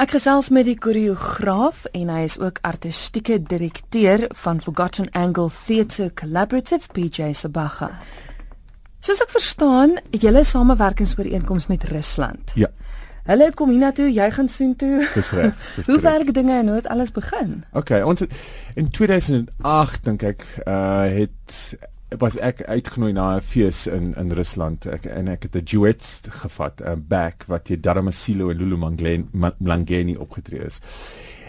Ek gesels met die koreograaf en hy is ook artistieke direkteur van Forgotten Angle Theatre Collaborative PJ Sabaga. Soos ek verstaan, het julle samewerkingsooreenkoms met Rusland. Ja. Hulle kom hiernatoe, jy gaan soen toe. Dis reg. Hoe korrek. werk dinge en hoe het alles begin? Okay, ons het in 2008 dink ek uh het was ek uitgenooi na 'n fees in in Rusland ek, en ek het 'n duet gevat, 'n back wat jy Dharmasilo en Lulu Manglen- Ma- Mlangeni opgetree is.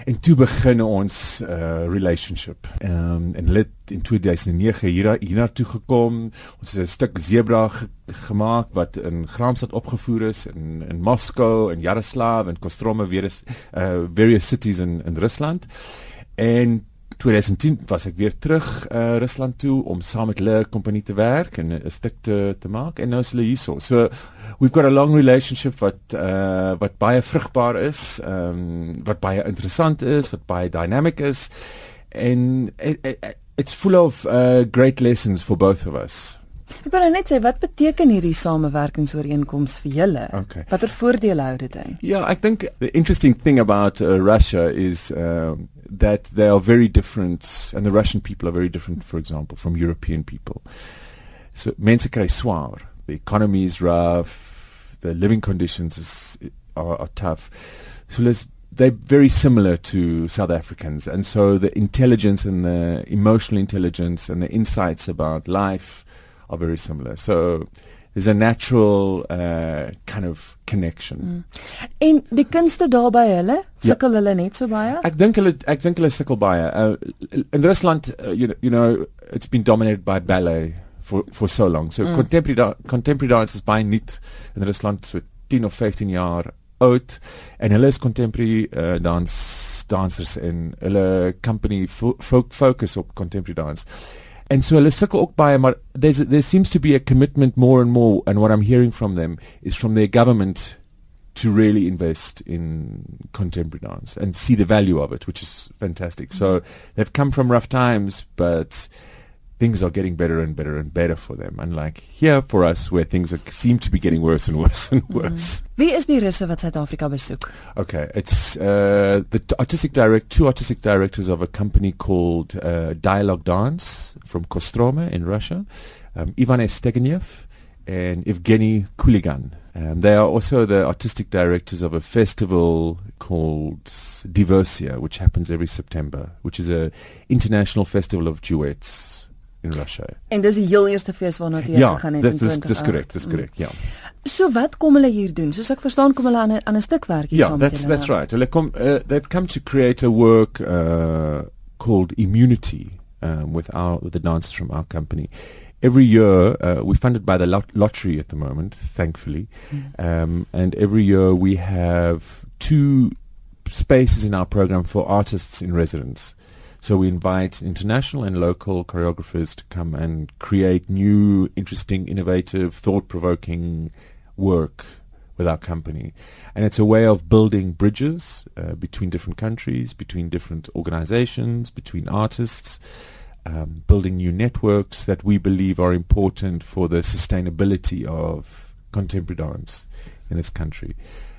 En toe begin ons uh relationship. Ehm um, en dit in 2009 hier hier toe gekom. Ons het 'n stuk zebra ge gemaak wat in Gramstad opgevoer is in in Moskou en Yaroslav en Kostroma weer is uh various cities in in Rusland. En 2010 was ek weer terug uh Rusland toe om saam met hulle kompanie te werk en 'n stuk te te maak en nou is hulle hierso. So we've got a long relationship wat uh wat baie vrugbaar is, ehm um, wat baie interessant is, wat baie dynamic is en it, it, it's full of uh great lessons for both of us. Ek wil nou net sê wat beteken hierdie samewerkingsooreenkoms vir julle? Okay. Watter voordele hou dit in? Yeah, I think the interesting thing about uh, Russia is um, that they are very different, and the Russian people are very different, for example, from European people. So, mense kry swaar. The economy is rough. The living conditions is, are, are tough. So, there's, they're very similar to South Africans, and so the intelligence and the emotional intelligence and the insights about life are very similar. So, there's a natural uh, kind of connection. En die kunste daar by hulle, Ja. sukkel hulle net so baie? Ek dink hulle ek dink hulle sukkel baie. Uh, in Rusland uh, you, know, you know it's been dominated by ballet for for so long. So Mm. contemporary da contemporary dance is baie nuut in Rusland so 10 of 15 jaar oud en hulle is contemporary uh, dance dancers en hulle company fo fo focus op contemporary dance. And so hulle sukkel ook baie maar there's a, there seems to be a commitment more and more and what I'm hearing from them is from their government to really invest in contemporary dance and see the value of it, which is fantastic. So mm-hmm. they've come from rough times, but things are getting better and better and better for them. Unlike here for us, where things are, seem to be getting worse and worse and worse. Wie is die russe wat Suid-Afrika besoek? Okay, it's uh, the artistic direct, two artistic directors of a company called uh, Dialogue Dance from Kostroma in Russia, um, Ivan Esteganev and Evgeny Kuligan. Um, they are also the artistic directors of a festival called Diversia, which happens every September, which is an international festival of duets in Russia. En dis die heel eerste fees waarna jy Ja, gegaan het dis in dis dis 2008. korrek, dis Mm. korrek, ja. So wat kom hulle hier doen? Soos ek verstaan kom hulle aan 'n aan 'n stuk werk hier Yeah, saam met that's julle. that's right. Hulle kom, uh, they've come to create a work uh, called Immunity um, with our with the dancers from our company. Every year, uh, we're funded by the lot- lottery at the moment, thankfully, um, and every year we have two spaces in our program for artists in residence. So we invite international and local choreographers to come and create new, interesting, innovative, thought-provoking work with our company. And it's a way of building bridges uh, between different countries, between different organizations, between artists, um, building new networks that we believe are important for the sustainability of contemporary dance in this country.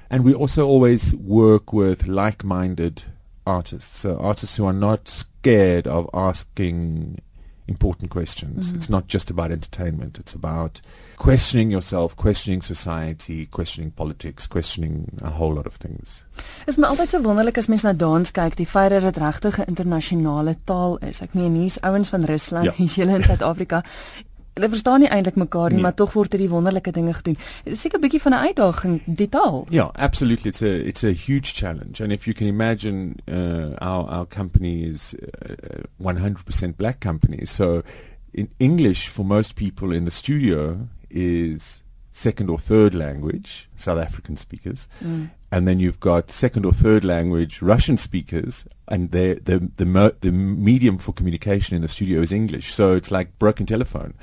And we also always work with like-minded artists, so artists who are not scared of asking important questions. Mhm. It's not just about entertainment. It's about questioning yourself, questioning society, questioning politics, questioning a whole lot of things. Is my altyd so wonderlik as mens na dans kyk, die feit dat dit regtig 'n internasionale taal is. Ek meen hier's ouens van Rusland, Ja. hier's julle in Suid-Afrika. Hulle verstaan nie eintlik mekaar nie, Nee. maar tog word hierdie wonderlike dinge gedoen. Dit is seker 'n bietjie van 'n uitdaging, die taal. Yeah, absolutely. It's a it's a huge challenge, and if you can imagine, uh, our our company is one hundred percent black company. So, in English for most people in the studio is second or third language, South African speakers, Mm. And then you've got second or third language Russian speakers, and the the the medium for communication in the studio is English. So it's like broken telephone.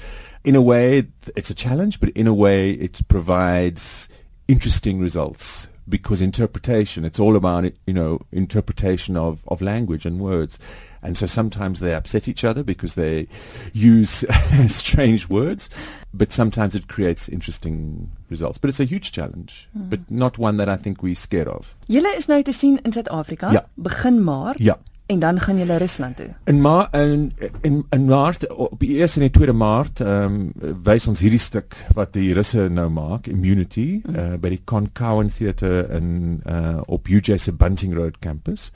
In a way, it's a challenge, but in a way, it provides interesting results because interpretation it's all about you know interpretation of of language and words. And so sometimes they upset each other because they use strange words but sometimes it creates interesting results. But it's a huge challenge mm. but not one that I think we're scared of. Julle is nou te sien in Suid-Afrika. Ja. begin Maart Ja en dan gaan jy Rusland toe. In ma in in in Maart op die 1 en die 2 Maart ehm um, wys ons hierdie stuk wat die Russe nou maak Immunity mm. uh, by die Concowan Theatre in uh, op UJ se Bunting Road campus.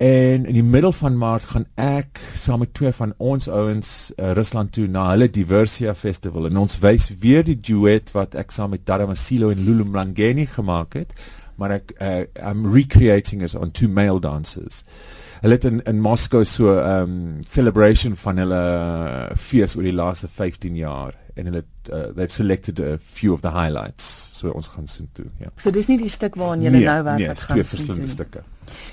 En in die middel van Maart gaan ek saam met twee van ons ouens uh, Rusland toe na hulle Diversia Festival en ons wys weer die duet wat ek saam met Dara Masilo en Lulu Mlangeni gemaak het, maar ek uh, I'm recreating it on two male dancers hulle het in in Moskou so 'n um, ehm, celebration van hulle fees oor die laaste 15 jaar. En hulle uh, they've selected a few of the highlights. So ons gaan sien toe ja. So dis nie die stuk waaraan jy nee, nou werk nee, wat gaan twee verskillende stukke.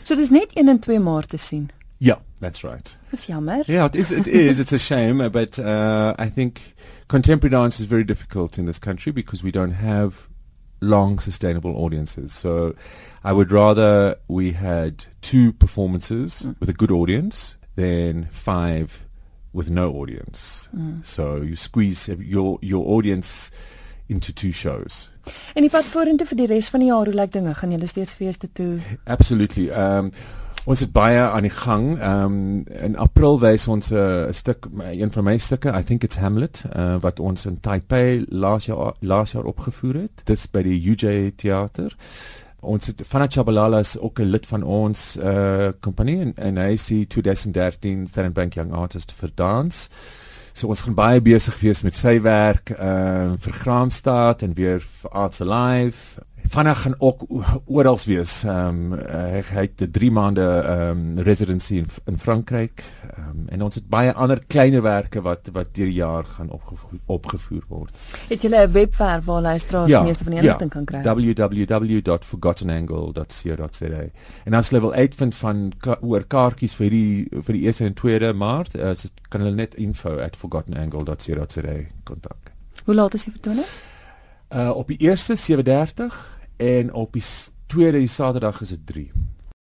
So dis net 1 en 2 maart te sien. Ja that's right. Dis jammer. Ja it is it is it's a shame but uh, i think contemporary dance is very difficult in this country because we don't have long sustainable audiences. So I would rather we had two performances mm. with a good audience than five with no audience. Mm. So you squeeze your your audience into two shows. En die pad vorentoe vir die res van die jaar, hoe lyk dinge? Gaan julle steeds feeste toe? Absolutely. Um Ons het baie aan die gang. Ehm um, in April wys ons 'n uh, stuk een van my stukke, I think it's Hamlet, uh, wat ons in Taipei laas jaar laas jaar opgevoer het. Dit is by die UJ Theater. Ons het Fana Chabalala is ook 'n lid van ons uh kompanie en, en hy sê 2013 Standard Bank Young Artist vir dans. So ons gaan baie besig wees met sy werk uh vir Graamsstad en weer vir Arts Alive Vanna gaan ook oral wees. Ehm um, hy, hy het 'n 3 maande ehm um, residency in, in Frankryk. Ehm um, en ons het baie ander kleinwerke wat wat deur die jaar gaan opgevoer, opgevoer word. Het jy 'n webwerf waar luisteraars ja, meeste van die inligting ja, kan kry? www.forgottenangle.co.za. En as level 8 vind van ka oor kaartjies vir die vir die 1 en 2de Maart, uh, kan hulle net info@forgottenangle.co.za kontak. Hoe laat is die vertonings? Uh op die eerste 7:30 en op die tweede die Saterdag is dit 3.